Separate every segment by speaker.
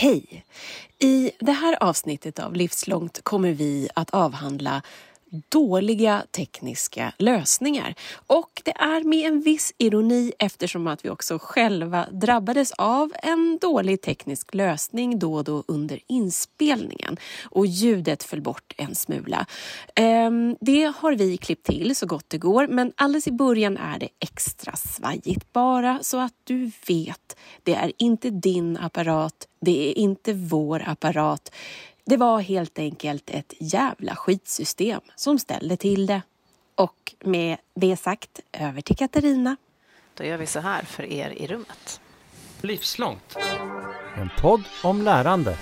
Speaker 1: Hej! I det här avsnittet av Livslångt kommer vi att avhandla dåliga tekniska lösningar. Och det är med en viss ironi eftersom att vi också själva drabbades av en dålig teknisk lösning då och då under inspelningen och ljudet föll bort en smula. Ehm, det har vi klippt till så gott det går men alldeles i början är det extra svajigt bara så att du vet. Det är inte din apparat, det är inte vår apparat. Det var helt enkelt ett jävla skitsystem som ställde till det. Och med det sagt, över till Katarina.
Speaker 2: Då gör vi så här för er i rummet.
Speaker 3: Livslångt.
Speaker 4: En podd om lärande.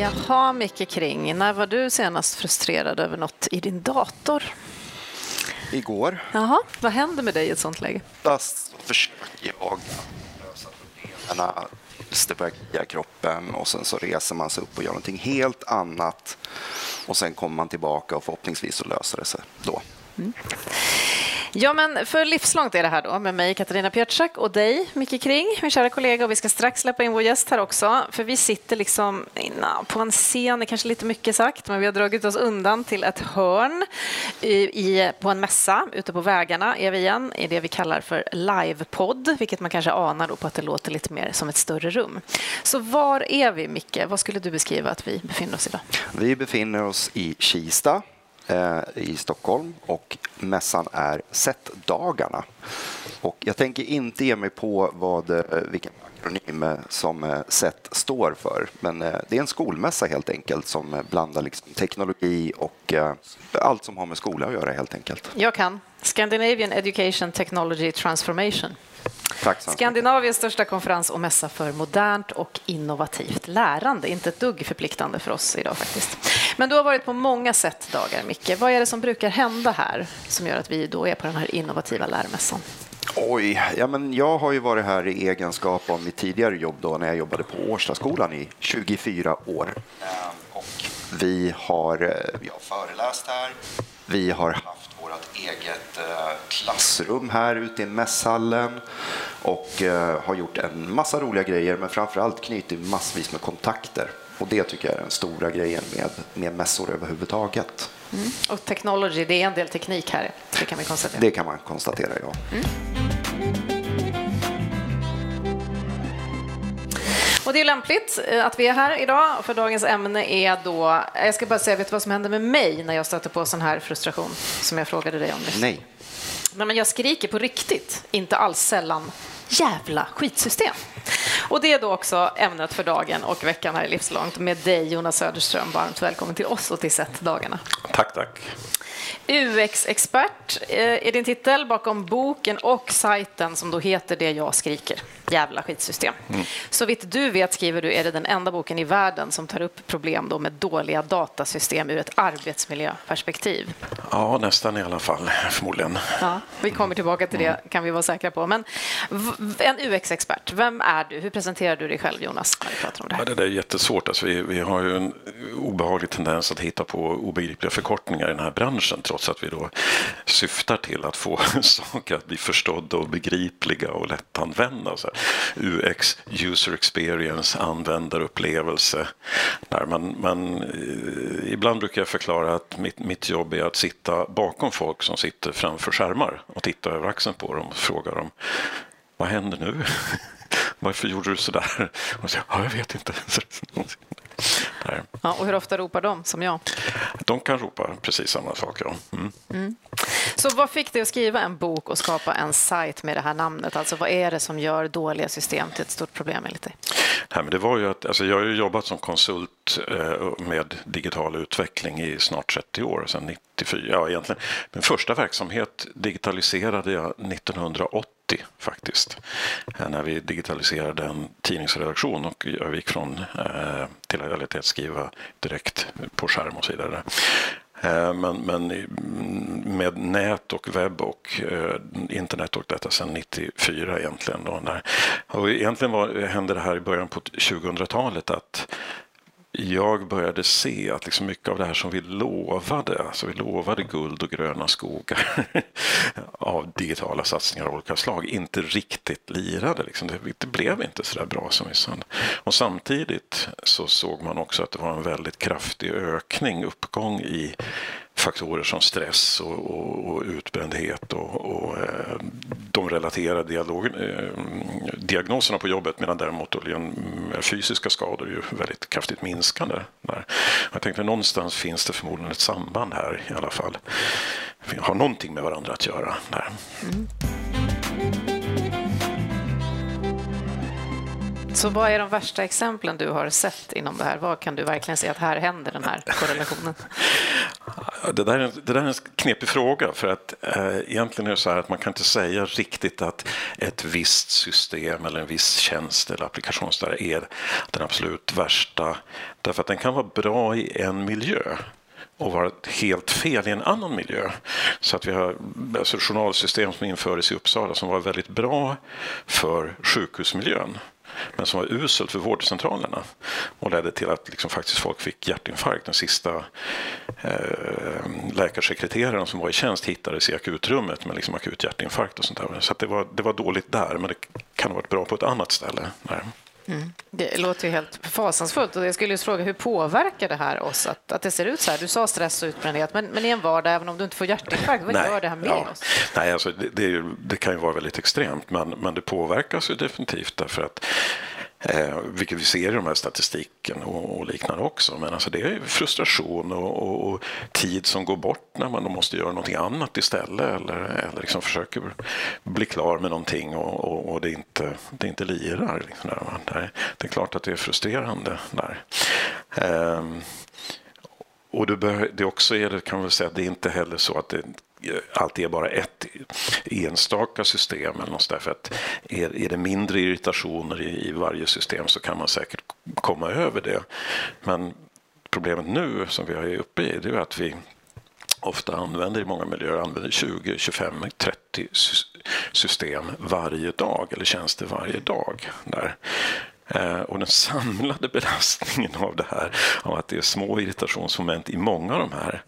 Speaker 2: Jaha, Micke Kring, när var du senast frustrerad över något i din dator?
Speaker 5: Igår.
Speaker 2: Jaha, vad händer med dig i ett sånt läge?
Speaker 5: Oftast försöker jag lösa problemen det börjar klia kroppen och sen så reser man sig upp och gör någonting helt annat och sen kommer man tillbaka och förhoppningsvis så löser det sig då. Mm.
Speaker 2: Ja, men för livslångt är det här då med mig, Katarina Pietschak och dig, Micke Kring, min kära kollega. Och vi ska strax släppa in vår gäst här också, för vi sitter liksom på en scen, det är kanske lite mycket sagt, men vi har dragit oss undan till ett hörn i, i, på en mässa ute på vägarna, är vi igen, i det vi kallar för livepodd, vilket man kanske anar då på att det låter lite mer som ett större rum. Så var är vi, Micke? Vad skulle du beskriva att vi befinner oss idag?
Speaker 5: Vi befinner oss i Kista Eh, i Stockholm och mässan är SET-dagarna. Och jag tänker inte ge mig på vad, eh, vilken akronym eh, som eh, SET står för, men eh, det är en skolmässa helt enkelt som blandar liksom teknologi och allt som har med skola att göra helt enkelt.
Speaker 2: Jag kan. Scandinavian Education Technology Transformation.
Speaker 5: Tack
Speaker 2: Skandinaviens största konferens och mässa för modernt och innovativt lärande. Inte ett dugg förpliktande för oss idag faktiskt. Men du har varit på många sätt dagar, Micke. Vad är det som brukar hända här som gör att vi då är på den här innovativa lärmässan?
Speaker 5: Oj, ja, men jag har ju varit här i egenskap av mitt tidigare jobb då när jag jobbade på Årstaskolan i 24 år. Och vi har, vi har föreläst här, vi har haft vårt eget eh, klassrum här ute i mässhallen och eh, har gjort en massa roliga grejer men framför allt knutit massvis med kontakter. Och det tycker jag är den stora grejen med, med mässor överhuvudtaget.
Speaker 2: Mm. Och technology, det är en del teknik här, det kan vi konstatera.
Speaker 5: Det kan man konstatera, ja. Mm.
Speaker 2: Och det är lämpligt eh, att vi är här idag, för dagens ämne är då... Jag ska bara säga, vet du vad som händer med mig när jag stöter på sån här frustration som jag frågade dig om nyss?
Speaker 5: Nej.
Speaker 2: Nej, men jag skriker på riktigt, inte alls sällan jävla skitsystem. Och det är då också ämnet för dagen och veckan här i Livslångt med dig Jonas Söderström. Varmt välkommen till oss och till SET-dagarna.
Speaker 6: Tack, tack.
Speaker 2: UX-expert är eh, din titel bakom boken och sajten som då heter Det jag skriker. Jävla skitsystem. Mm. Så vitt du vet, skriver du, är det den enda boken i världen som tar upp problem då med dåliga datasystem ur ett arbetsmiljöperspektiv.
Speaker 6: Ja, nästan i alla fall, förmodligen.
Speaker 2: Ja, vi kommer tillbaka till det, mm. kan vi vara säkra på. Men en UX-expert, vem är du? Hur presenterar du dig själv, Jonas, när vi pratar om det här?
Speaker 6: Ja, det är jättesvårt. Alltså, vi, vi har ju en obehaglig tendens att hitta på obegripliga förkortningar i den här branschen, trots att vi då syftar till att få saker att bli förstådda och begripliga och lättanvända. Så UX, user experience, användarupplevelse. Där man, man, eh, ibland brukar jag förklara att mitt, mitt jobb är att sitta bakom folk som sitter framför skärmar och titta över axeln på dem och fråga dem vad händer nu? Varför gjorde du så där? Och så, ja, jag vet inte.
Speaker 2: Ja, och hur ofta ropar de som jag?
Speaker 6: De kan ropa precis samma saker. Mm. Mm.
Speaker 2: Så vad fick dig att skriva en bok och skapa en sajt med det här namnet? Alltså vad är det som gör dåliga system till ett stort problem enligt dig?
Speaker 6: Nej, men det var ju att, alltså jag har ju jobbat som konsult eh, med digital utveckling i snart 30 år, sedan 94. Ja, egentligen. Min första verksamhet digitaliserade jag 1980 faktiskt. Eh, när vi digitaliserade en tidningsredaktion och jag gick från eh, till, eller till att skriva direkt på skärm och så vidare. Eh, men, men med nät och webb och eh, internet och detta sedan 94 egentligen. Då, när, och egentligen var, hände det här i början på 2000-talet att jag började se att liksom mycket av det här som vi lovade, alltså vi lovade guld och gröna skogar av digitala satsningar av olika slag, inte riktigt lirade. Liksom. Det, blev inte så där bra som vi sa. Och samtidigt så såg man också att det var en väldigt kraftig ökning, uppgång i faktorer som stress och, och, och utbrändhet och, och eh, de relaterade dialog, eh, diagnoserna på jobbet medan däremot fysiska skador är ju väldigt kraftigt minskande. Där. Jag tänkte någonstans finns det förmodligen ett samband här i alla fall. Vi har någonting med varandra att göra. Där. Mm.
Speaker 2: Så vad är de värsta exemplen du har sett inom det här? Vad kan du verkligen se att här händer den här korrelationen?
Speaker 6: Det där, är, det där är en knepig fråga för att eh, egentligen är det så här att man kan inte säga riktigt att ett visst system eller en viss tjänst eller applikation är den absolut värsta. Därför att den kan vara bra i en miljö och vara helt fel i en annan miljö. Så att vi har alltså journalsystem som infördes i Uppsala som var väldigt bra för sjukhusmiljön men som var uselt för vårdcentralerna och ledde till att liksom faktiskt folk fick hjärtinfarkt. Den sista eh, läkarsekreteraren som var i tjänst hittades i akutrummet med liksom akut hjärtinfarkt och sånt där. Så det, var, det var dåligt där, men det kan ha varit bra på ett annat ställe. Nej.
Speaker 2: Mm. Det låter ju helt fasansfullt. Och jag skulle just fråga, hur påverkar det här oss att, att det ser ut så här? Du sa stress och utbrändhet, men, men i en vardag, även om du inte får hjärtinfarkt, vad Nej, gör det här med ja. oss?
Speaker 6: Nej, alltså det, det, det, kan ju vara väldigt extremt, men, men det påverkas ju definitivt därför att Eh, vilket vi ser i de här statistiken och, och liknande också. Men alltså det är frustration och, och, och, tid som går bort när man måste göra någonting annat istället eller, eller liksom försöker bli klar med någonting och, och det, inte, det inte lirar. Liksom där. Det är klart att det är frustrerande där. Eh, och det, bör, det också är det, kan man säga, det är inte heller så att det alltid är bara ett enstaka system eller något därför att är, är det mindre irritationer i, i varje system så kan man säkert komma över det. Men problemet nu som vi är uppe i det är att vi ofta använder i många miljöer använder 20, 25, 30 system varje dag eller tjänster varje dag. Där. Eh, och den samlade belastningen av det här, av att det är små irritationsmoment i många av de här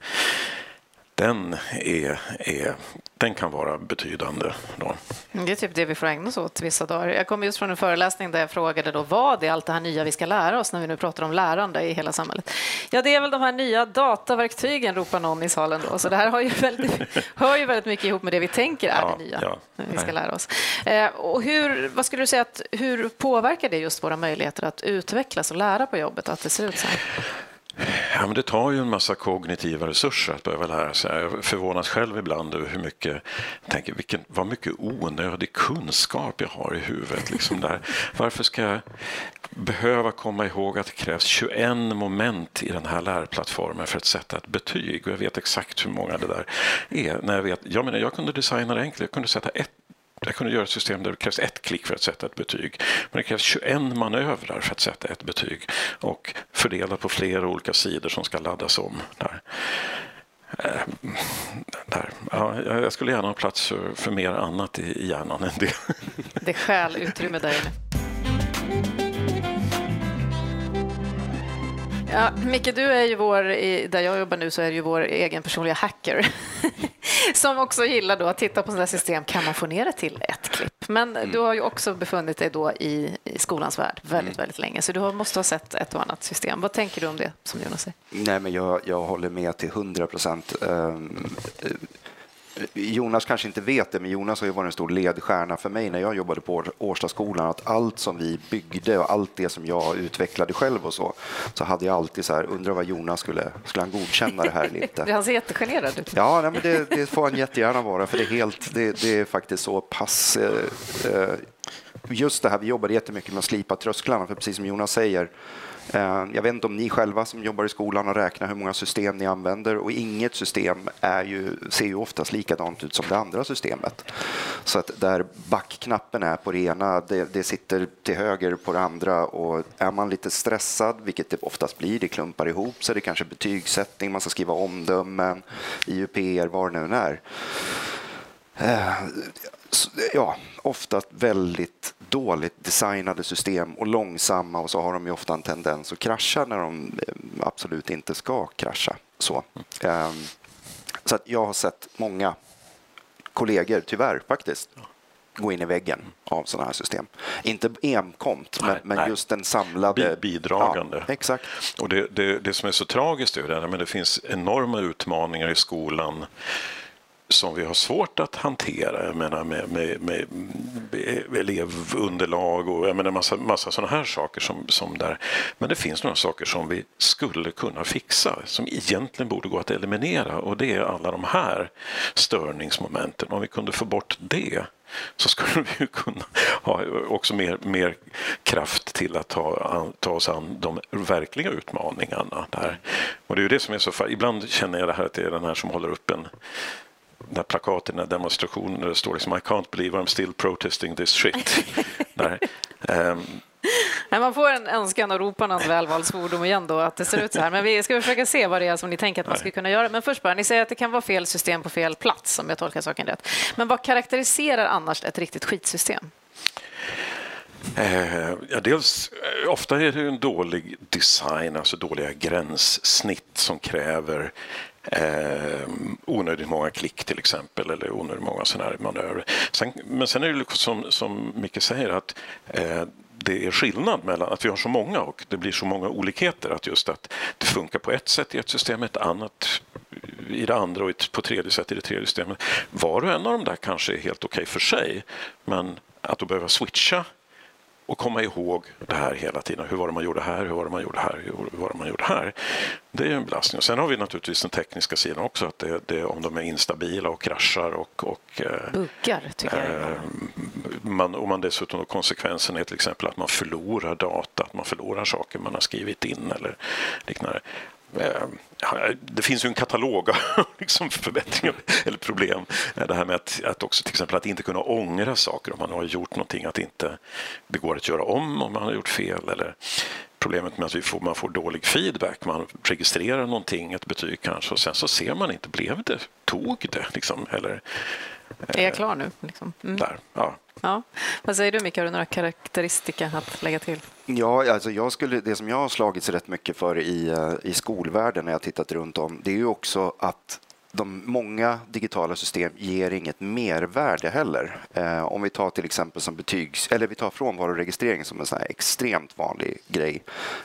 Speaker 6: den, är, är, den kan vara betydande. Då.
Speaker 2: Det är typ det vi får ägna oss åt vissa dagar. Jag kom just från en föreläsning där jag frågade då, vad är allt det här nya vi ska lära oss när vi nu pratar om lärande i hela samhället? Ja, det är väl de här nya dataverktygen, ropar någon i salen då. Så det här har ju väldigt, hör ju väldigt mycket ihop med det vi tänker är ja, det nya ja, vi ska lära oss. Eh, och hur, vad skulle du säga att, hur påverkar det just våra möjligheter att utvecklas och lära på jobbet, att det ser ut så här?
Speaker 6: Ja, men det tar ju en massa kognitiva resurser att behöva lära sig. Jag förvånas själv ibland över hur mycket, tänker, vilken, vad mycket onödig kunskap jag har i huvudet. Liksom där. Varför ska jag behöva komma ihåg att det krävs 21 moment i den här lärplattformen för att sätta ett betyg? Och jag vet exakt hur många det där är. När jag, vet, jag, menar, jag kunde designa det enkelt. Jag kunde sätta ett jag kunde göra ett system där det krävs ett klick för att sätta ett betyg. Men det krävs 21 manövrar för att sätta ett betyg och fördelat på flera olika sidor som ska laddas om. Där. Ehm, där. Ja, jag skulle gärna ha plats för, för mer annat i hjärnan än det.
Speaker 2: Det stjäl utrymme där inne. Ja, Micke, du är ju vår, där jag jobbar nu så är du ju vår egen personliga hacker som också gillar då att titta på sådana system. Kan man få ner det till ett klipp? Men mm. du har ju också befunnit dig då i, i skolans värld väldigt, mm. väldigt länge, så du måste ha sett ett och annat system. Vad tänker du om det, som Jonas säger?
Speaker 5: Nej, men jag, jag håller med till hundra procent. Um, Jonas kanske inte vet det, men Jonas har ju varit en stor ledstjärna för mig när jag jobbade på Årstaskolan. Att allt som vi byggde och allt det som jag utvecklade själv och så, så hade jag alltid så här, undrar vad Jonas skulle, skulle han godkänna det här eller inte?
Speaker 2: han ser jättegenerad ut.
Speaker 5: Ja, nej, men det, det, får han jättegärna vara, för det är, helt, det, det är faktiskt så pass eh, eh just det här, vi jobbade jättemycket med att slipa trösklarna, för precis som Jonas säger, Eh, jag vet inte om ni själva som jobbar i skolan har räknat hur många system ni använder och inget system är ju, ser ju oftast likadant ut som det andra systemet. Så att där backknappen är på det ena, det, det sitter till höger på det andra och är man lite stressad, vilket det oftast blir, det klumpar ihop så det kanske betygssättning, man ska skriva omdömen, IUPR, vad det nu är. Eh, ja, ofta väldigt dåligt designade system och långsamma och så har de ju ofta en tendens att krascha när de eh, absolut inte ska krascha. Så, um, så att jag har sett många kollegor, tyvärr faktiskt, gå in i väggen av sådana här system. Inte enkomt, men, men just den samlade...
Speaker 6: Bidragande.
Speaker 5: Ja, exakt.
Speaker 6: Och det, det, det, som är så tragiskt är det, men det finns enorma utmaningar i skolan som vi har svårt att hantera. Jag menar med, med, med, elevunderlag och jag menar massa, massa sådana här saker. Som, som där. Men det finns några saker som vi skulle kunna fixa som egentligen borde gå att eliminera och det är alla de här störningsmomenten. Om vi kunde få bort det så skulle vi kunna ha också mer, mer kraft till att ta, ta oss an de verkliga utmaningarna. Där. Och det är ju det som är så Ibland känner jag det här att det är den här som håller upp en där plakaten, den demonstrationen där det står liksom I can't believe I'm still protesting this shit. där. Um,
Speaker 2: man får en önskan och ropa någon välvalsfordom igen då, att det ser ut så här. Men vi ska försöka se vad det är som ni tänker att man skulle kunna göra. Men först bara, ni säger att det kan vara fel system på fel plats, om jag tolkar saken rätt. Men vad karaktäriserar annars ett riktigt skitsystem?
Speaker 6: Eh, ja, dels, eh, ofta är det en dålig design, alltså dåliga gränssnitt som kräver eh, onödigt många klick till exempel eller onödigt många sådana här manövrer. Sen, men sen är det liksom som, som Micke säger att eh, det är skillnad mellan att vi har så många och det blir så många olikheter. Att just att det funkar på ett sätt i ett system, ett annat i det andra och på tredje sätt i det tredje systemet. Var och en av dem där kanske är helt okej okay för sig, men att då behöva switcha och komma ihåg det här hela tiden. Hur var det man gjorde här? Hur var det man gjorde här? Hur var det man gjorde här? Det är en belastning. Och sen har vi naturligtvis den tekniska sidan också, att det, det, om de är instabila och kraschar och... och
Speaker 2: eh, Buggar, tycker jag. Eh,
Speaker 6: man, och man dessutom då konsekvensen är till exempel att man förlorar data, att man förlorar saker man har skrivit in eller liknande. Eh, det finns ju en katalog av liksom förbättringar eller problem. Eh, det här med att, att också till exempel att inte kunna ångra saker om man har gjort någonting, att inte det går att göra om om man har gjort fel. Eller problemet med att vi får, man får dålig feedback. Man registrerar någonting, ett betyg kanske, och sen så ser man inte, blev det, tog det? Liksom, eller,
Speaker 2: är jag klar nu? Liksom?
Speaker 6: Mm. Där, ja.
Speaker 2: Ja. Vad säger du, Micke? Har du några karaktäristika att lägga till?
Speaker 5: Ja, alltså jag skulle, det som jag har slagits rätt mycket för i, eh, i skolvärlden när jag tittat runt om, det är ju också att de många digitala system ger inget mervärde heller. Eh, om vi tar till exempel som betygs, eller vi tar frånvaroregistrering som en sån extremt vanlig grej.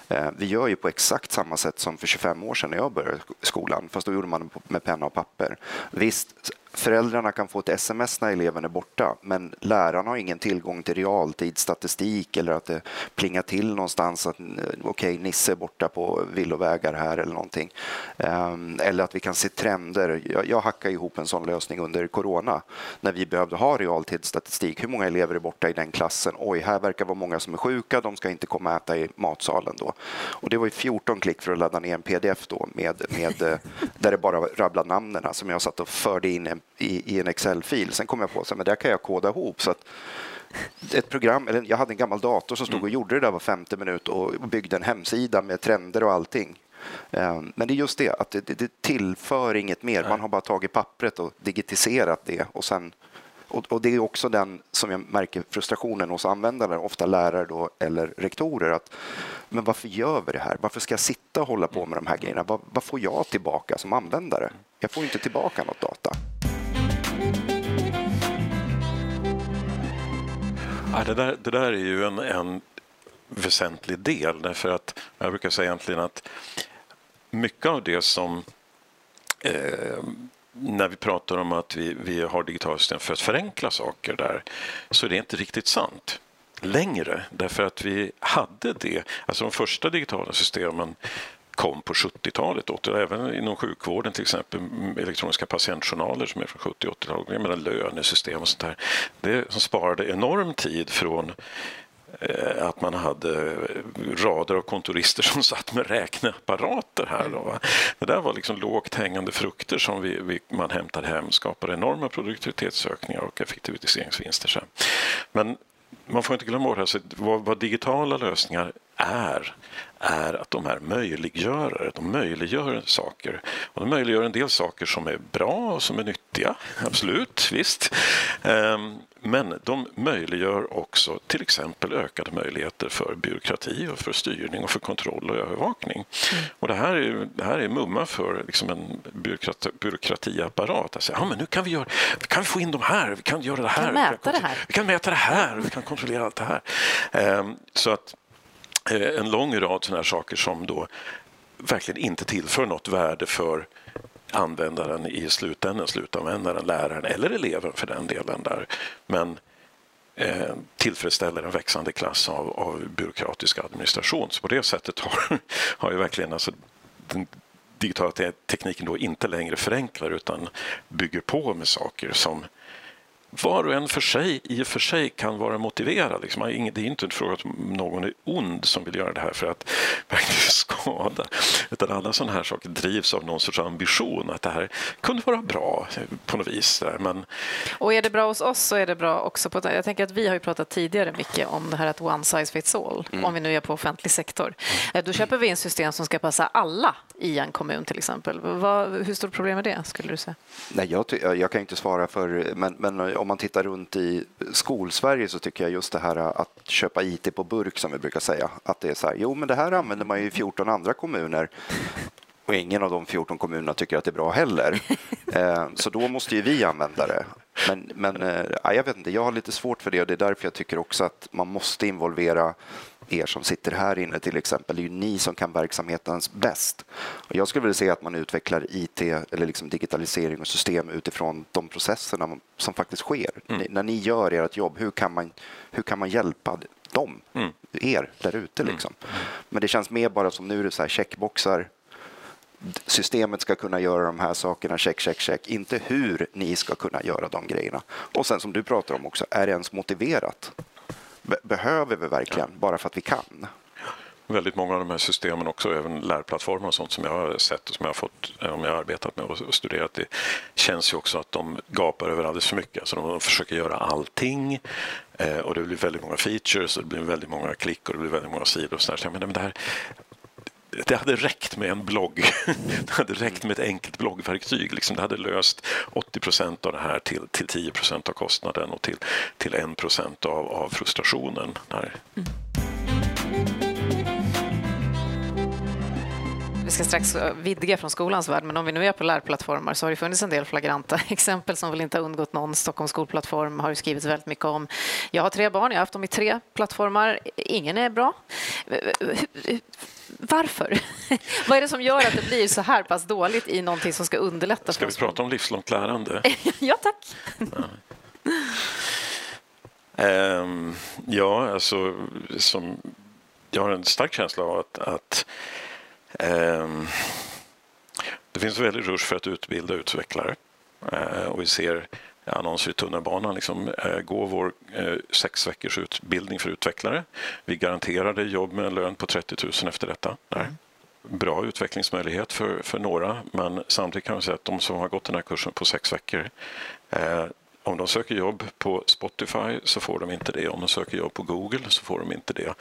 Speaker 5: Eh, vi gör ju på exakt samma sätt som för 25 år sedan när jag började skolan, fast då gjorde man det med penna och papper. Visst, Föräldrarna kan få ett sms när eleven är borta men lärarna har ingen tillgång till realtidsstatistik eller att det plingar till någonstans att eh, okej, okay, Nisse är borta på villovägar här eller någonting. Ehm, eller att vi kan se trender. Jag, jag hackade ihop en sån lösning under corona när vi behövde ha realtidsstatistik. Hur många elever är borta i den klassen? Oj, här verkar vara många som är sjuka. De ska inte komma och äta i matsalen då. Och det var 14 klick för att ladda ner en pdf då med, med, eh, där det bara rabblade namnen som jag satt och förde in en i, i en Excel-fil. Sen kom jag på att där kan jag koda ihop. Så att ett program, eller jag hade en gammal dator som stod och mm. gjorde det där var femte minut och byggde en hemsida med trender och allting. Ehm, men det är just det, att det, det tillför inget mer. Man har bara tagit pappret och digitiserat det och sen och, och, det är också den som jag märker frustrationen hos användare, ofta lärare då, eller rektorer. Att, men varför gör vi det här? Varför ska jag sitta och hålla på med de här grejerna? Vad, vad får jag tillbaka som användare? Jag får inte tillbaka något data.
Speaker 6: Ja, det, där, det där är ju en, en väsentlig del därför att jag brukar säga egentligen att mycket av det som eh, när vi pratar om att vi, vi har digitala system för att förenkla saker där så är det inte riktigt sant längre därför att vi hade det. Alltså de första digitala systemen kom på 70-talet. Även inom sjukvården till exempel elektroniska patientjournaler som är från 70 80-talet. lönesystem och sånt där. Det som sparade enorm tid från eh, att man hade rader av kontorister som satt med räkneapparater här. Då, Det där var liksom lågt hängande frukter som vi, vi, man hämtade hem, skapade enorma produktivitetsökningar och effektiviseringsvinster sen. Men man får inte glömma bort alltså, vad, vad digitala lösningar är är att de är möjliggörare. De möjliggör saker. Och de möjliggör en del saker som är bra och som är nyttiga. Absolut, visst. Ehm, men de möjliggör också till exempel ökade möjligheter för byråkrati och för styrning och för kontroll och övervakning. Mm. Och det här är, det här är mumma för liksom en byråkrati, byråkratiapparat. Alltså, ja, men nu kan vi, göra, kan vi få in de här, vi kan göra det här.
Speaker 2: Vi kan mäta det här.
Speaker 6: Vi kan mäta det här, vi kan kontrollera allt det här. Ehm, så att Eh, en lång rad sådana här saker som då verkligen inte tillför något värde för användaren i slutändan, slutanvändaren, läraren eller eleven för den delen. där. Men eh, tillfredsställer en växande klass av, av byråkratisk administration. Så på det sättet har, har ju verkligen alltså, den digitala tekniken då inte längre förenklar utan bygger på med saker som var och en för sig i och för sig kan vara motiverad. Liksom. Det är inte en fråga om någon är ond som vill göra det här för att skada. Utan alla sådana här saker drivs av någon sorts ambition att det här kunde vara bra på något vis. Men...
Speaker 2: Och är det bra hos oss så är det bra också på... Jag tänker att vi har ju pratat tidigare mycket om det här att one size fits all, mm. om vi nu är på offentlig sektor. Mm. Då köper vi in system som ska passa alla i en kommun till exempel. Vad, hur stort problem är det, skulle du säga?
Speaker 5: Nej, jag, jag kan inte svara för, men, men om man tittar runt i skolsverige så tycker jag just det här att köpa IT på burk som vi brukar säga, att det är så här, jo men det här använder man ju i 14 andra kommuner och ingen av de 14 kommunerna tycker att det är bra heller. Eh, så då måste ju vi använda det. Men, men eh, jag vet inte, jag har lite svårt för det och det är därför jag tycker också att man måste involvera er som sitter här inne till exempel, det är ju ni som kan verksamheten bäst. Och jag skulle vilja se att man utvecklar IT eller liksom digitalisering och system utifrån de processerna som faktiskt sker. Mm. När ni gör ert jobb, hur kan man, hur kan man hjälpa dem, mm. er där ute? Mm. Liksom? Mm. Men det känns mer bara som nu är det så här checkboxar. Systemet ska kunna göra de här sakerna, check, check, check. Inte hur ni ska kunna göra de grejerna. Och sen som du pratar om också, är det ens motiverat? Behöver vi verkligen bara för att vi kan.
Speaker 6: Väldigt många av de här systemen också, även lärplattformar och sånt som jag har sett och som jag har fått, eh, om jag har arbetat med och studerat, det känns ju också att de gapar över alldeles för mycket. Alltså de försöker göra allting eh, och det blir väldigt många features och det blir väldigt många klick och det blir väldigt många sidor. Och så där. Så jag menar, men det här, det hade räckt med en blogg. Det hade räckt med ett enkelt bloggverktyg. Liksom det hade löst 80 procent av det här till, till 10 procent av kostnaden och till, till 1 procent av, av frustrationen. Här. Mm.
Speaker 2: Vi ska strax eh, vidga från skolans värld, men om vi nu är på lärplattformar så har det funnits en del flagranta exempel som väl inte har undgått någon. Stockholms skolplattform har det skrivits väldigt mycket om. Jag har tre barn, jag har haft dem i tre plattformar. Ingen är bra. Eh, eh, varför? Vad är det som gör att det blir så här pass dåligt i någonting som ska underlätta?
Speaker 6: Ska vi prata om livslångt lärande?
Speaker 2: ja, tack.
Speaker 6: Ja. Um, ja, alltså som jag har en stark känsla av att, att um, det finns en väldig rush för att utbilda utvecklare uh, och vi ser annonser i tunnelbanan. Liksom, eh, gå vår eh, sex veckors utbildning för utvecklare. Vi garanterar dig jobb med en lön på 30 000 efter detta. Mm. Bra utvecklingsmöjlighet för, för några men samtidigt kan vi säga att de som har gått den här kursen på sex veckor eh, om de söker jobb på Spotify så får de inte det. Om de söker jobb på Google så får de inte det.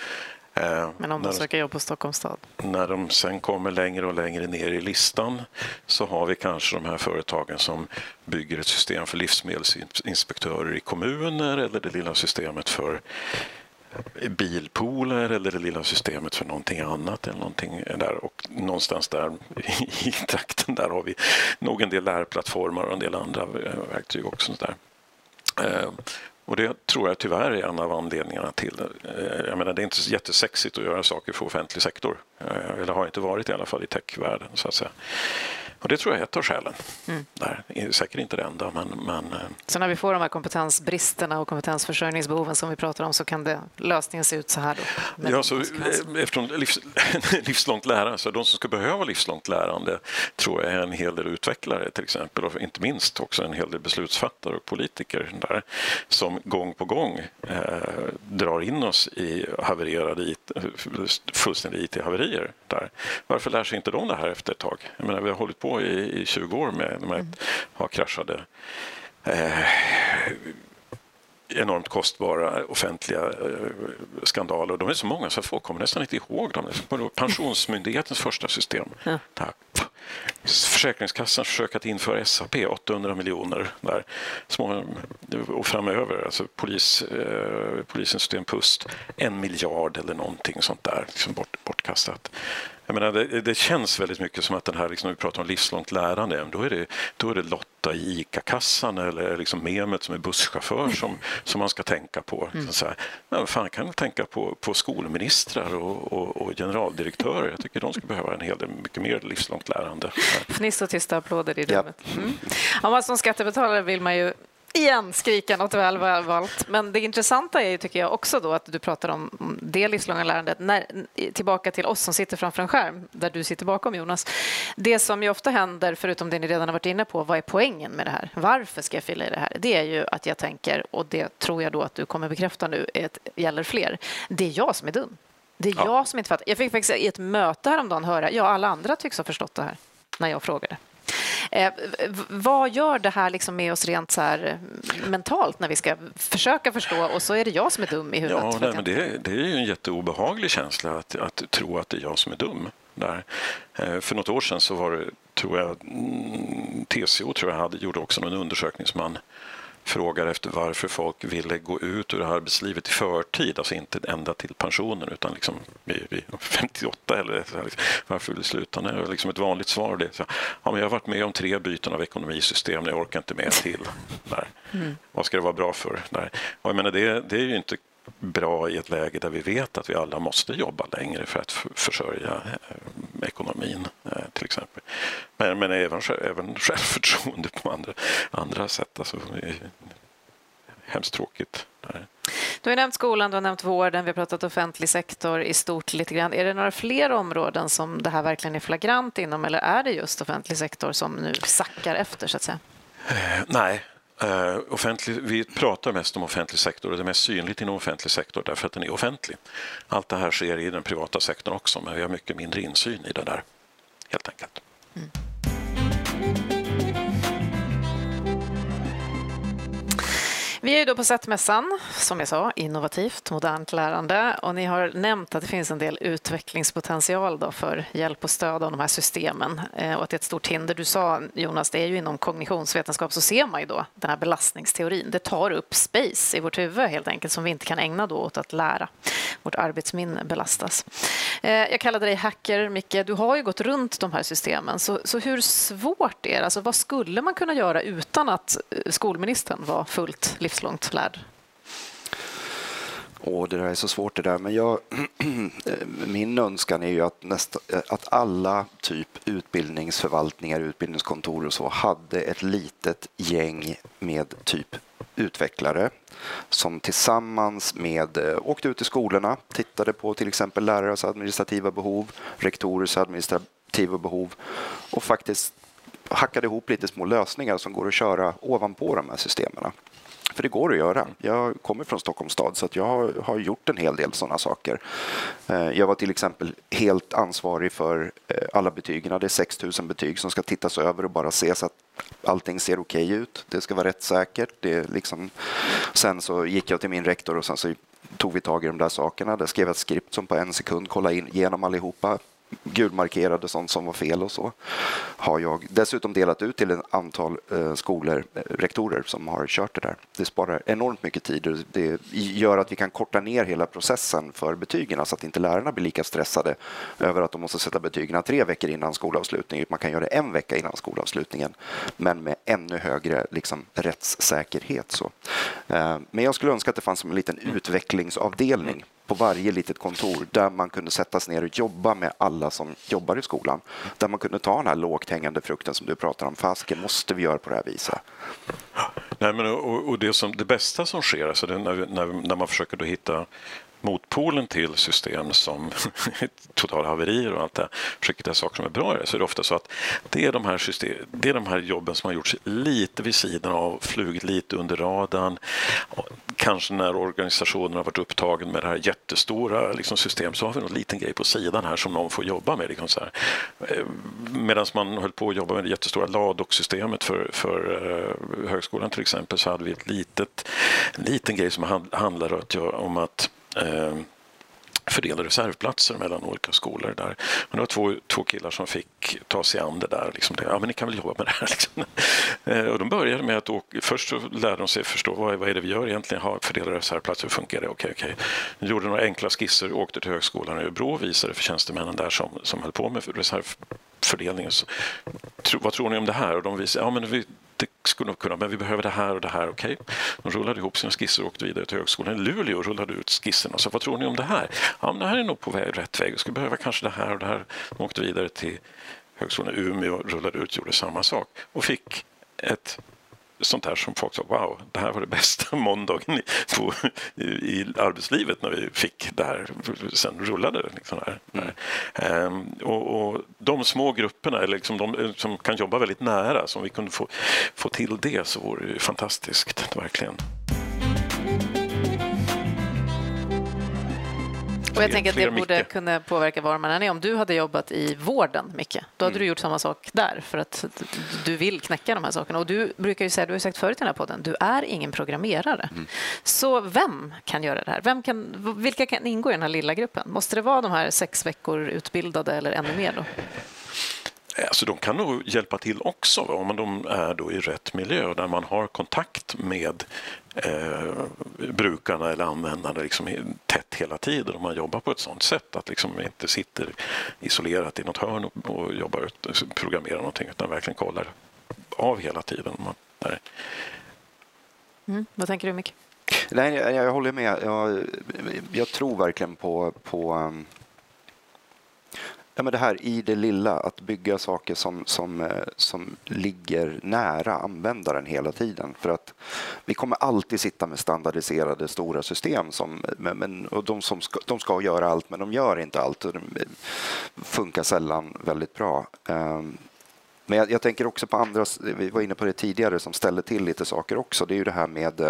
Speaker 2: Eh, Men om de söker jobb på Stockholms stad?
Speaker 6: När de sen kommer längre och längre ner i listan så har vi kanske de här företagen som bygger ett system för livsmedelsinspektörer i kommuner eller det lilla systemet för bilpooler eller det lilla systemet för någonting annat. Eller någonting där. Och någonstans där i trakten där har vi nog en del lärplattformar och en del andra verktyg också. Där. Och det tror jag tyvärr är en av anledningarna till det. Jag menar, det är inte jättesexigt att göra saker för offentlig sektor. Eh, eller har inte varit i alla fall i techvärlden. Så att säga. Och det tror jag är ett av skälen. Mm. Där. Säkert inte det enda, men, men... Eh,
Speaker 2: så när vi får de här kompetensbristerna och kompetensförsörjningsbehoven som vi pratar om så kan det, lösningen se ut så här?
Speaker 6: Då, ja, så, eftersom livs, livslångt lärande, så de som ska behöva livslångt lärande tror jag är en hel del utvecklare till exempel och inte minst också en hel del beslutsfattare och politiker där som gång på gång eh, drar in oss i havererade IT, fullständiga IT-haverier. Där. Varför lär sig inte de det här efter ett tag? Jag menar, vi har hållit på i, i 20 år med, med mm. att ha kraschade eh, enormt kostbara offentliga eh, skandaler. De är så många så folk kommer nästan inte ihåg dem. Pensionsmyndighetens första system. Ja. Försäkringskassan försöker att införa SAP, 800 miljoner där. Små, och framöver, alltså polis, eh, polisens system PUST, en miljard eller någonting sånt där, liksom bort, bortkastat. Jag menar, det, det, känns väldigt mycket som att den här, liksom, när vi pratar om livslångt lärande, då är det, då är det Lotta i ICA-kassan eller liksom Mehmet som är busschaufför som, som man ska tänka på. Mm. Så här, men fan kan tänka på, på skolministrar och, och, och, generaldirektörer. Jag tycker de skulle behöva en hel del mycket mer livslångt lärande.
Speaker 2: Fniss och tysta applåder i rummet. Mm. Ja, som skattebetalare vill man ju igen skrika något väl valt. Men det intressanta är ju, tycker jag också då att du pratar om det livslånga lärandet när, tillbaka till oss som sitter framför en skärm där du sitter bakom Jonas. Det som ju ofta händer, förutom det ni redan har varit inne på, vad är poängen med det här? Varför ska jag fylla i det här? Det är ju att jag tänker, och det tror jag då att du kommer bekräfta nu, ett, gäller fler. Det är jag som är dum. Det är ja. jag som inte fattar. Jag fick faktiskt i ett möte häromdagen höra, ja alla andra tycks ha förstått det här, när jag frågade. Eh, vad gör det här liksom med oss rent så här mentalt när vi ska försöka förstå och så är det jag som är dum i huvudet?
Speaker 6: Ja, nej, men det, det är ju en jätteobehaglig känsla att, att tro att det är jag som är dum. Där. Eh, för något år sedan så var det, tror jag, mm, TCO tror jag hade, gjorde också någon undersökning som man frågar efter varför folk ville gå ut ur arbetslivet i förtid, alltså inte ända till pensionen utan liksom vid, 58 eller så här, liksom, varför vill du sluta nu? Liksom ett vanligt svar är så, ja, men jag har varit med om tre byten av ekonomisystem, jag orkar inte med till. Där. Mm. Vad ska det vara bra för? Och jag menar, det, det är ju inte bra i ett läge där vi vet att vi alla måste jobba längre för att försörja eh, ekonomin eh, till exempel. Men, men även, även självförtroende på andra, andra sätt. Alltså, hemskt tråkigt.
Speaker 2: Du har nämnt skolan, du har nämnt vården, vi har pratat offentlig sektor i stort lite grann. Är det några fler områden som det här verkligen är flagrant inom eller är det just offentlig sektor som nu sackar efter så att säga?
Speaker 6: Eh, nej, Uh, offentlig, vi pratar mest om offentlig sektor och det är mest synligt inom offentlig sektor därför att den är offentlig. Allt det här sker i den privata sektorn också men vi har mycket mindre insyn i det där helt enkelt. Mm.
Speaker 2: Vi är ju då på SETT-mässan, som jag sa, innovativt, modernt lärande. Och ni har nämnt att det finns en del utvecklingspotential då för hjälp och stöd av de här systemen eh, och att det är ett stort hinder. Du sa, Jonas, det är ju inom kognitionsvetenskap så ser man ju då den här belastningsteorin. Det tar upp space i vårt huvud helt enkelt som vi inte kan ägna då åt att lära. Vårt arbetsminne belastas. Eh, jag kallade dig hacker, Micke. Du har ju gått runt de här systemen. Så, så hur svårt är det? Alltså, vad skulle man kunna göra utan att eh, skolministern var fullt livs livslångt lärd?
Speaker 5: Åh, det där är så svårt det där, men jag, eh, min önskan är ju att, nästa, eh, att alla typ utbildningsförvaltningar, utbildningskontor och så hade ett litet gäng med typ utvecklare som tillsammans med eh, åkte ut i skolorna, tittade på till exempel lärares administrativa behov, rektorers administrativa behov och faktiskt hackade ihop lite små lösningar som går att köra ovanpå de här systemen. För det går att göra. Jag kommer från Stockholms stad så att jag har gjort en hel del sådana saker. Eh, jag var till exempel helt ansvarig för eh, alla betygen. Det är 6 000 betyg som ska tittas över och bara ses att allting ser okej okay ut. Det ska vara rättssäkert. Det liksom... Sen så gick jag till min rektor och sen så tog vi tag i de där sakerna. Där skrev jag ett skript som på en sekund kollade in allihopa gulmarkerade sånt som var fel och så. Har jag dessutom delat ut till ett antal eh, skolor, eh, rektorer som har kört det där. Det sparar enormt mycket tid och det gör att vi kan korta ner hela processen för betygen så att inte lärarna blir lika stressade över att de måste sätta betygen tre veckor innan skolavslutningen. Man kan göra det en vecka innan skolavslutningen men med ännu högre liksom, rättssäkerhet. Så. Eh, men jag skulle önska att det fanns en liten utvecklingsavdelning på varje litet kontor där man kunde sätta sig ner och jobba med alla som jobbar i skolan. Där man kunde ta den här lågt hängande frukten som du pratar om. Fasken, måste vi göra på det här viset?
Speaker 6: Nej, men, och, och det, som, det bästa som sker, alltså det, när, när, när man försöker då hitta motpolen till system som totala haverier och allt det försöker hitta saker som är bra i det, så är det ofta så att det är de här, system, det är de här jobben som har gjorts lite vid sidan av, flugit lite under radarn. Kanske när organisationen har varit upptagen med det här jättestora liksom, system så har vi någon liten grej på sidan här som någon får jobba med. Liksom så här. Eh, Medan man höll på att jobba med det jättestora LADOK-systemet för, för eh, högskolan till exempel så hade vi ett litet, en liten grej som handlade om att Ehm, fördela reservplatser mellan olika skolor där. Men det var två, två killar som fick ta sig an det där. Liksom, ja, men ni kan väl jobba med det här. Liksom. Eh, och de började med att åka, först så lärde de sig förstå vad, vad är det vi gör egentligen, ha, fördela reservplatser, hur funkar det? Okej, okej. De gjorde några enkla skisser, åkte till högskolan i Örebro och visade för tjänstemännen där som, som höll på med reservfördelningen. Så, tro, vad tror ni om det här? Och de visade, ja men vi, det skulle nog kunna, men vi behöver det här och det här. Okej. Okay. De rullade ihop sina skisser och åkte vidare till högskolan i Luleå och rullade ut skisserna och sa, vad tror ni om det här? Ja, men det här är nog på väg, rätt väg. Vi skulle behöva kanske det här och det här. De åkte vidare till högskolan i Umeå, och rullade ut, gjorde samma sak och fick ett sånt här som folk sa, wow, det här var det bästa måndagen i, på, i, i arbetslivet när vi fick det här. Sen rullade det. Liksom här. Mm. Ehm, och, och, de små grupperna, eller liksom de som kan jobba väldigt nära, som vi kunde få, få till det så vore det fantastiskt, verkligen.
Speaker 2: Och jag tänker att det borde Micke. kunna påverka var man än är. Om du hade jobbat i vården, Micke, då hade mm. du gjort samma sak där för att du vill knäcka de här sakerna. Och du brukar ju säga, du har sagt förut i den här podden, du är ingen programmerare. Mm. Så vem kan göra det här? Vem kan, vilka kan ingå i den här lilla gruppen? Måste det vara de här sex veckor utbildade eller ännu mer? Då?
Speaker 6: Alltså de kan nog hjälpa till också om de är då i rätt miljö där man har kontakt med eh, brukarna eller användarna liksom tätt hela tiden om man jobbar på ett sånt sätt att liksom inte sitter isolerat i något hörn och, och jobbar, programmerar någonting utan verkligen kollar av hela tiden. Man, där.
Speaker 2: Mm. Vad tänker du, Micke?
Speaker 5: Nej, jag, jag håller med. Jag, jag, tror verkligen på, på um Ja, men det här i det lilla, att bygga saker som, som, eh, som ligger nära användaren hela tiden. För att vi kommer alltid sitta med standardiserade stora system som, men, och de, som ska, de ska göra allt, men de gör inte allt. Och de eh, funkar sällan väldigt bra. Ehm, men jag, jag, tänker också på andra, vi var inne på det tidigare, som ställer till lite saker också. Det är ju det här med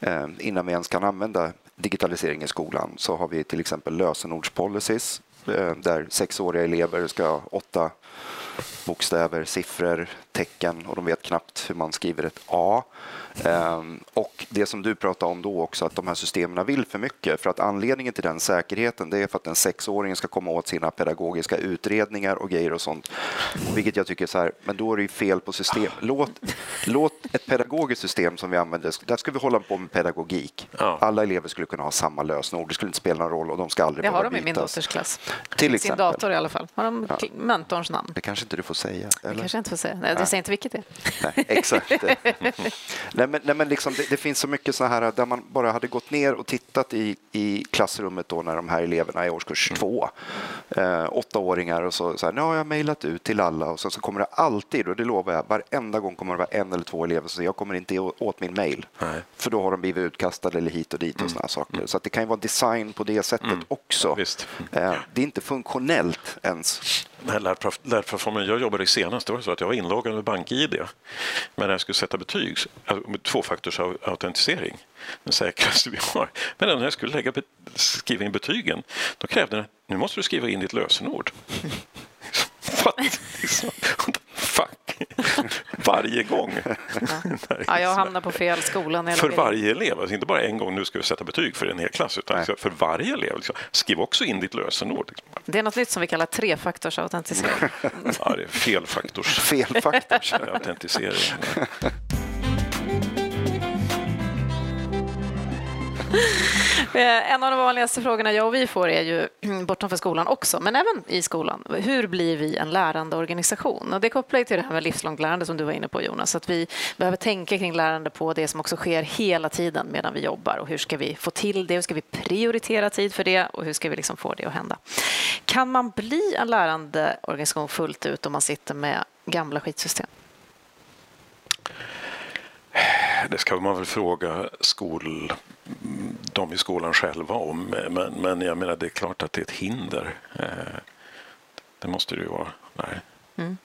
Speaker 5: eh, innan vi ens kan använda digitalisering i skolan så har vi till exempel lösenordspolicies Eh, där sexåriga elever ska ha åtta bokstäver, siffror, tecken och de vet knappt hur man skriver ett A. Ehm, och det som du pratade om då också, att de här systemen vill för mycket. För att anledningen till den säkerheten det är för att en sexåring ska komma åt sina pedagogiska utredningar och grejer och sånt. Vilket jag tycker är så här, men då är det ju fel på system. Låt, låt ett pedagogiskt system som vi använder, där ska vi hålla på med pedagogik. Alla elever skulle kunna ha samma lösenord, det skulle inte spela någon roll och de ska aldrig
Speaker 2: Det har
Speaker 5: de
Speaker 2: i min dotters klass.
Speaker 5: Till exempel.
Speaker 2: Sin dator i alla fall. Har de ja. mentorns namn?
Speaker 5: Det kanske inte du får säga. Eller?
Speaker 2: Det kanske inte får säga. Nej, jag säger inte vilket det
Speaker 5: är. Nej, exakt. nej, men, nej, men liksom, det, det, finns så mycket så här där man bara hade gått ner och tittat i, i klassrummet då när de här eleverna är i årskurs mm. två, eh, åttaåringar och så, så här, nu har jag mejlat ut till alla och så, så kommer det alltid, och det lovar jag, varenda gång kommer det vara en eller två elever som säger jag kommer inte åt min mejl. För då har de blivit utkastade eller hit och dit och mm. sådana saker. Så att det kan ju vara design på det sättet mm. också. Eh, det är inte funktionellt ens
Speaker 6: den här lärplattformen jag jobbade i senast, det var så att jag var inloggad med BankID. Men när jag skulle sätta betyg, alltså med tvåfaktorsautentisering, den säkraste vi har. Men när jag skulle lägga, skriva in betygen, då krävde den nu måste du skriva in ditt lösenord. Liksom. Varje gång.
Speaker 2: Ja. ja, jag hamnar på fel skola.
Speaker 6: För varje elev, alltså inte bara en gång nu ska vi sätta betyg för en hel klass, utan Nej. för varje elev. Liksom. Skriv också in ditt lösenord.
Speaker 2: Det är något nytt som vi kallar trefaktorsautentisering.
Speaker 6: ja, det är felfaktors.
Speaker 5: Felfaktors.
Speaker 6: autentisering.
Speaker 2: Eh, en av de vanligaste frågorna jag och vi får är ju bortom för skolan också, men även i skolan. Hur blir vi en lärande organisation? Och det kopplar till det här med livslångt lärande som du var inne på Jonas, att vi behöver tänka kring lärande på det som också sker hela tiden medan vi jobbar och hur ska vi få till det? Hur ska vi prioritera tid för det och hur ska vi liksom få det att hända? Kan man bli en lärande organisation fullt ut om man sitter med gamla skitsystem?
Speaker 6: Det ska man väl fråga skol, de i skolan själva om. Men, men jag menar, det är klart att det är ett hinder. Eh, det måste det ju vara. Nej. Mm.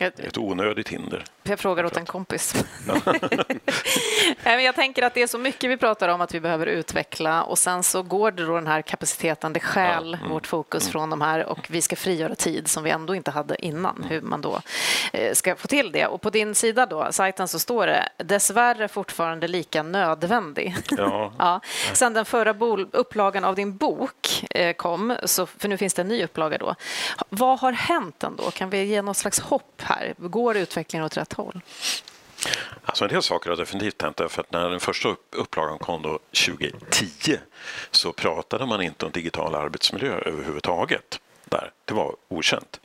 Speaker 6: Ett onödigt hinder.
Speaker 2: Jag frågar åt en kompis. jag tänker att det är så mycket vi pratar om att vi behöver utveckla och sen så går det då den här kapaciteten, det skäl mm. vårt fokus mm. från de här och vi ska frigöra tid som vi ändå inte hade innan, mm. hur man då eh, ska få till det. Och på din sida då, sajten, så står det dessvärre fortfarande lika nödvändig. Ja. ja. Sen den förra upplagan av din bok eh, kom, så, för nu finns det en ny upplaga då. Vad har hänt ändå? Kan vi ge något slags hopp här? Går utvecklingen åt rätt håll?
Speaker 6: Alltså en del saker har definitivt hänt. för att när den första upplagan kom då 2010 så pratade man inte om digital arbetsmiljö överhuvudtaget. Där. Det var okänt.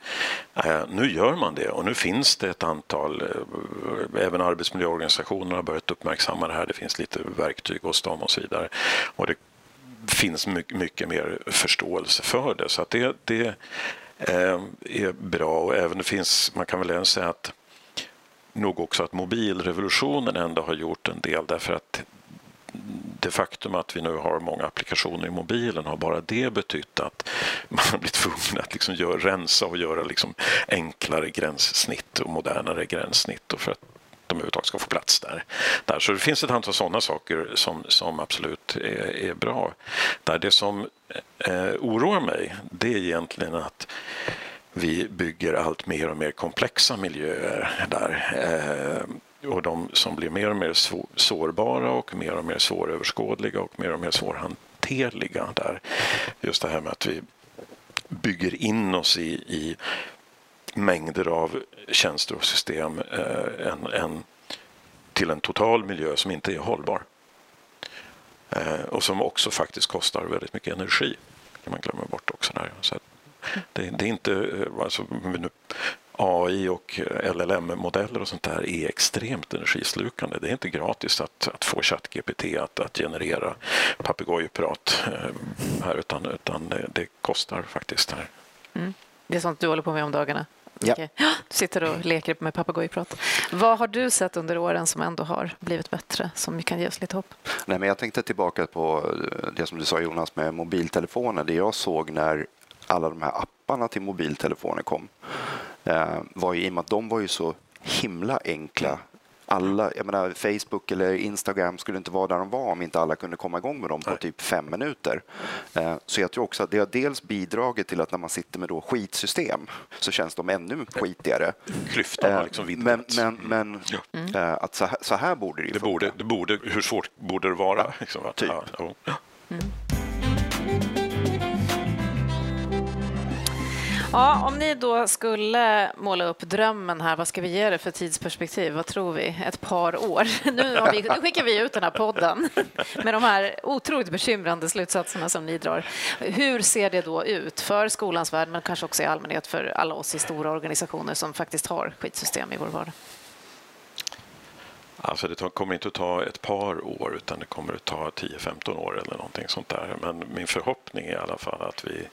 Speaker 6: Eh, nu gör man det och nu finns det ett antal, eh, även arbetsmiljöorganisationer har börjat uppmärksamma det här. Det finns lite verktyg hos dem och så vidare. Och det finns mycket, mycket mer förståelse för det. Så att det, det eh, är bra och även det finns, man kan väl även säga att nog också att mobilrevolutionen ändå har gjort en del därför att det faktum att vi nu har många applikationer i mobilen har bara det betytt att man har blivit tvungen att liksom gör, rensa och göra liksom enklare gränssnitt och modernare gränssnitt och för att de överhuvudtaget ska få plats där. där. Så det finns ett antal sådana saker som, som absolut är, är bra. Där det som eh, oroar mig det är egentligen att vi bygger allt mer och mer komplexa miljöer där. Eh, och de som blir mer och mer sårbara och mer och mer svåröverskådliga och mer och mer svårhanterliga där. Just det här med att vi bygger in oss i, i mängder av tjänster och system eh, en, en, till en total miljö som inte är hållbar. Eh, och som också faktiskt kostar väldigt mycket energi. Det kan man glömma bort också. Där. Så det, det, är inte... Eh, alltså, AI och LLM-modeller och sånt där är extremt energislukande. Det är inte gratis att, att få ChatGPT att, att generera papegojprat eh, här utan, utan det, det, kostar faktiskt. här.
Speaker 2: Mm. Det är sånt du håller på med om dagarna? Ja. Okay. Du sitter och leker med papegojprat. Vad har du sett under åren som ändå har blivit bättre, som kan ge oss lite hopp?
Speaker 5: Nej, men jag tänkte tillbaka på det som du sa Jonas med mobiltelefoner. Det jag såg när alla de här apparna till mobiltelefoner kom eh, var ju i och med att de var ju så himla enkla. Alla, jag menar, Facebook eller Instagram skulle inte vara där de var om inte alla kunde komma igång med dem på typ fem minuter. Eh, så jag tror också att det har dels bidragit till att när man sitter med då skitsystem så känns de ännu skitigare.
Speaker 6: Klyftan har liksom
Speaker 5: vidgats. Men, men, men mm. att så här, så här, borde det ju
Speaker 6: det borde, det borde, Hur svårt borde det vara? Liksom,
Speaker 5: typ.
Speaker 6: Ja. Mm.
Speaker 2: Ja, om ni då skulle måla upp drömmen här, vad ska vi ge det för tidsperspektiv? Vad tror vi? Ett par år. Nu, vi, nu skickar vi ut den här podden med de här otroligt bekymrande slutsatserna som ni drar. Hur ser det då ut för skolans värld, men kanske också i allmänhet för alla oss i stora organisationer som faktiskt har skitsystem i vår vardag?
Speaker 6: Alltså det kommer inte att ta ett par år utan det kommer att ta 10-15 år eller någonting sånt där. Men min förhoppning är i alla fall att vi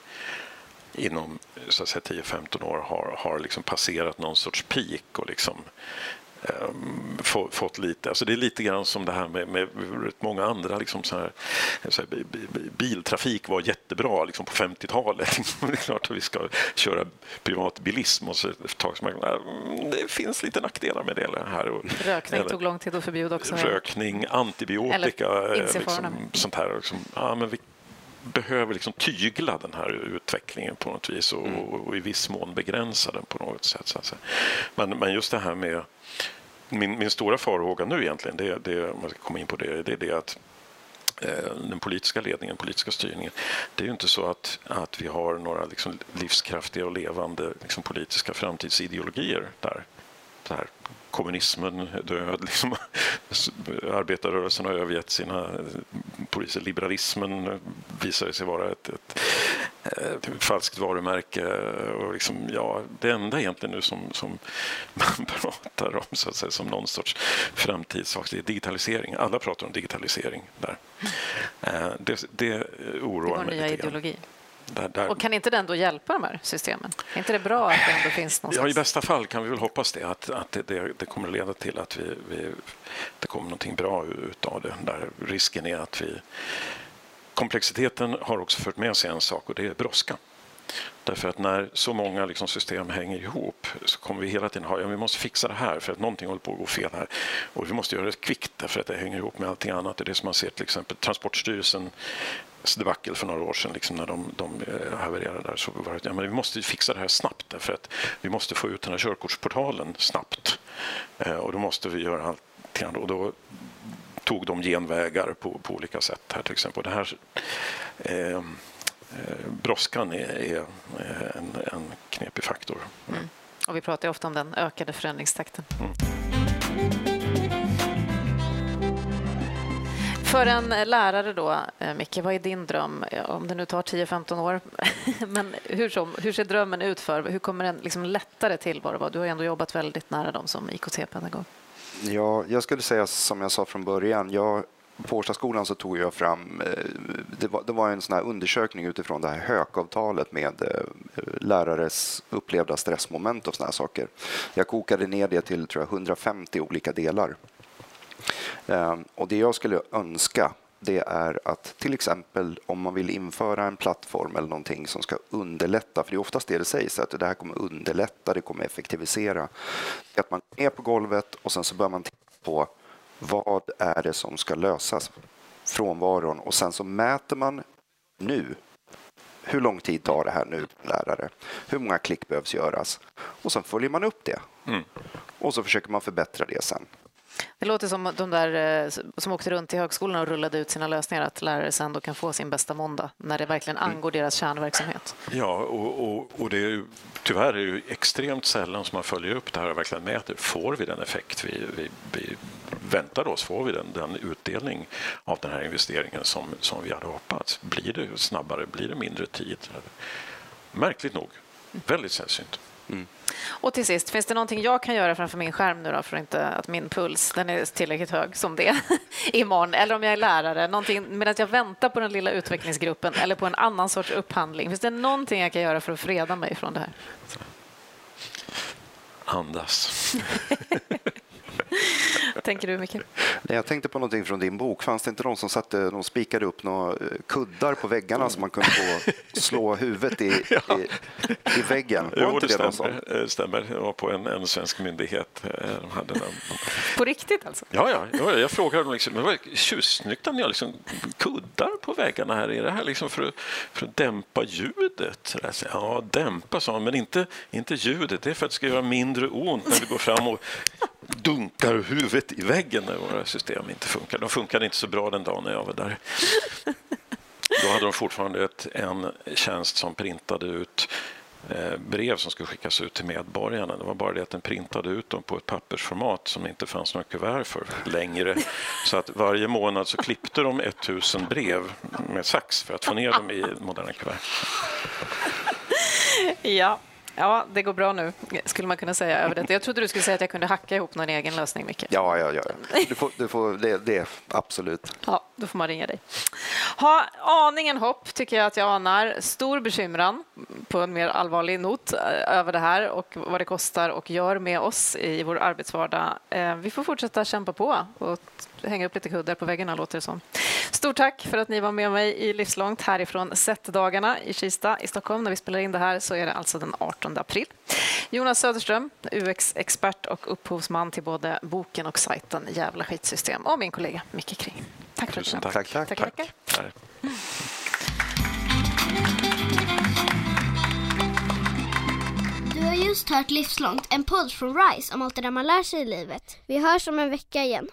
Speaker 6: inom 10-15 år har, har liksom passerat någon sorts peak och liksom um, få, fått lite, alltså det är lite grann som det här med, med många andra liksom så här, så här, biltrafik var jättebra liksom på 50-talet. det är klart att vi ska köra privatbilism och så ett tag som mm, det finns lite nackdelar med det här. Och,
Speaker 2: rökning eller, tog lång tid att förbjuda också.
Speaker 6: Rökning, antibiotika, liksom, sånt här. Liksom, ja, men vi behöver liksom tygla den här utvecklingen på något vis och, mm. och i viss mån begränsa den på något sätt. Så men, men just det här med min, min stora farhåga nu egentligen, det, det, om man ska komma in på det, det är det att eh, den politiska ledningen, politiska styrningen. Det är ju inte så att, att vi har några liksom livskraftiga och levande liksom politiska framtidsideologier där. där kommunismen död. Liksom. Arbetarrörelsen har övergett sina. Liberalismen visade sig vara ett, ett, ett falskt varumärke. Och liksom, ja, det enda egentligen nu som, som man pratar om så att säga, som någon sorts framtidssak det är digitalisering. Alla pratar om digitalisering där. Eh, det, det oroar
Speaker 2: mig. Det nya ideologi. Där, där. Och kan inte den då hjälpa de här systemen? Är inte det bra att det ändå finns någonstans?
Speaker 6: Ja, i bästa fall kan vi väl hoppas det, att, att det, det, det kommer leda till att vi, vi, det kommer någonting bra ut av det. Där risken är att vi... Komplexiteten har också fört med sig en sak och det är brådska. Därför att när så många liksom system hänger ihop så kommer vi hela tiden ha, ja vi måste fixa det här för att någonting håller på att gå fel här. Och vi måste göra det kvickt därför att det hänger ihop med allting annat. Det är det som man ser till exempel Transportstyrelsen debacle för några år sedan liksom när de, de eh, havererade där. Så var det, ja, men vi måste fixa det här snabbt därför att vi måste få ut den här körkortsportalen snabbt. Eh, och då måste vi göra allt. Och då tog de genvägar på, på olika sätt här till exempel. Det här, eh, Eh, brådskan är, är en, en, knepig faktor. Mm.
Speaker 2: Och vi pratar ofta om den ökade förändringstakten. Mm. För en lärare då, eh, Micke, vad är din dröm? Eh, om det nu tar 10-15 år. Men hur, som, hur, ser drömmen ut för? Hur kommer den liksom lättare tillvaro Du har ändå jobbat väldigt nära dem som IKT-pedagog.
Speaker 5: Ja, jag skulle säga som jag sa från början. Jag på Årstaskolan så tog jag fram, eh, det var, det var en sån undersökning utifrån det här hökavtalet med lärares upplevda stressmoment och såna här saker. Jag kokade ner det till tror jag, 150 olika delar. Eh, och det jag skulle önska det är att till exempel om man vill införa en plattform eller någonting som ska underlätta, för det är oftast det det sägs, att det här kommer underlätta, det kommer effektivisera. Att man är på golvet och sen så bör man titta på vad är det som ska lösas? Frånvaron. Och sen så mäter man nu. Hur lång tid tar det här nu, lärare? Hur många klick behövs göras? Och sen följer man upp det. Mm. Och så försöker man förbättra det sen.
Speaker 2: Det låter som de där eh, som åkte runt i högskolan och rullade ut sina lösningar, att lärare sen då kan få sin bästa måndag när det verkligen mm. angår deras kärnverksamhet.
Speaker 6: Ja, och, och, och det är ju, tyvärr är det ju extremt sällan som man följer upp det här och verkligen mäter. Får vi den effekt vi, vi, vi väntar oss? Får vi den, den utdelning av den här investeringen som, som vi hade hoppats? Blir det snabbare? Blir det mindre tid? Märkligt nog. Väldigt sällsynt. Mm.
Speaker 2: Och till sist, finns det någonting jag kan göra framför min skärm nu då för inte att min puls den är tillräckligt hög som det imorgon? Eller om jag är lärare, någonting medan jag väntar på den lilla utvecklingsgruppen eller på en annan sorts upphandling. Finns det någonting jag kan göra för att freda mig från det här?
Speaker 6: Andas.
Speaker 2: tänker du, Micke?
Speaker 5: Jag tänkte på någonting från din bok. Fanns det inte någon som satte, de spikade upp några eh, kuddar på väggarna som man kunde få slå huvudet i, ja. i, i, väggen?
Speaker 6: Var jo, det, det stämmer. Det stämmer. Det var på en, en svensk myndighet. Eh, de hade den.
Speaker 2: På riktigt alltså?
Speaker 6: Ja, ja. jag frågade dem liksom, men vad tjusnyggt att ni har liksom kuddar på väggarna här. Är det här liksom för, att, för att dämpa ljudet? Ja, dämpa, sa men inte, inte ljudet. Det är för att det ska göra mindre ont när vi går fram och dunkar huvudet i väggen när våra system inte funkar. De funkade inte så bra den dagen när jag var där. Då hade de fortfarande ett, en tjänst som printade ut eh, brev som skulle skickas ut till medborgarna. Det var bara det att den printade ut dem på ett pappersformat som det inte fanns några kuvert för längre. Så att varje månad så klippte de 1000 brev med sax för att få ner dem i moderna kuvert.
Speaker 2: Ja, Ja, det går bra nu, skulle man kunna säga över detta. Jag trodde du skulle säga att jag kunde hacka ihop någon egen lösning, Micke.
Speaker 5: Ja, ja, ja. Du får, du får, det, det, absolut.
Speaker 2: Ja, då får man ringa dig. Ha aningen hopp, tycker jag att jag anar. Stor bekymran, på en mer allvarlig not, eh, över det här och vad det kostar och gör med oss i vår arbetsvardag. Eh, vi får fortsätta kämpa på och hänga upp lite kuddar på väggarna, låter det som. Stort tack för att ni var med mig i Livslångt härifrån SET-dagarna i Kista i Stockholm. När vi spelar in det här så är det alltså den 18 april. Jonas Söderström, UX-expert och upphovsman till både boken och sajten Jävla skitsystem och min kollega Micke Kring. Tack för att
Speaker 6: du tack. Tack, tack, tack. tack. tack.
Speaker 3: Du har just hört Livslångt, en podd från RISE om allt det där man lär sig i livet. Vi hörs om en vecka igen.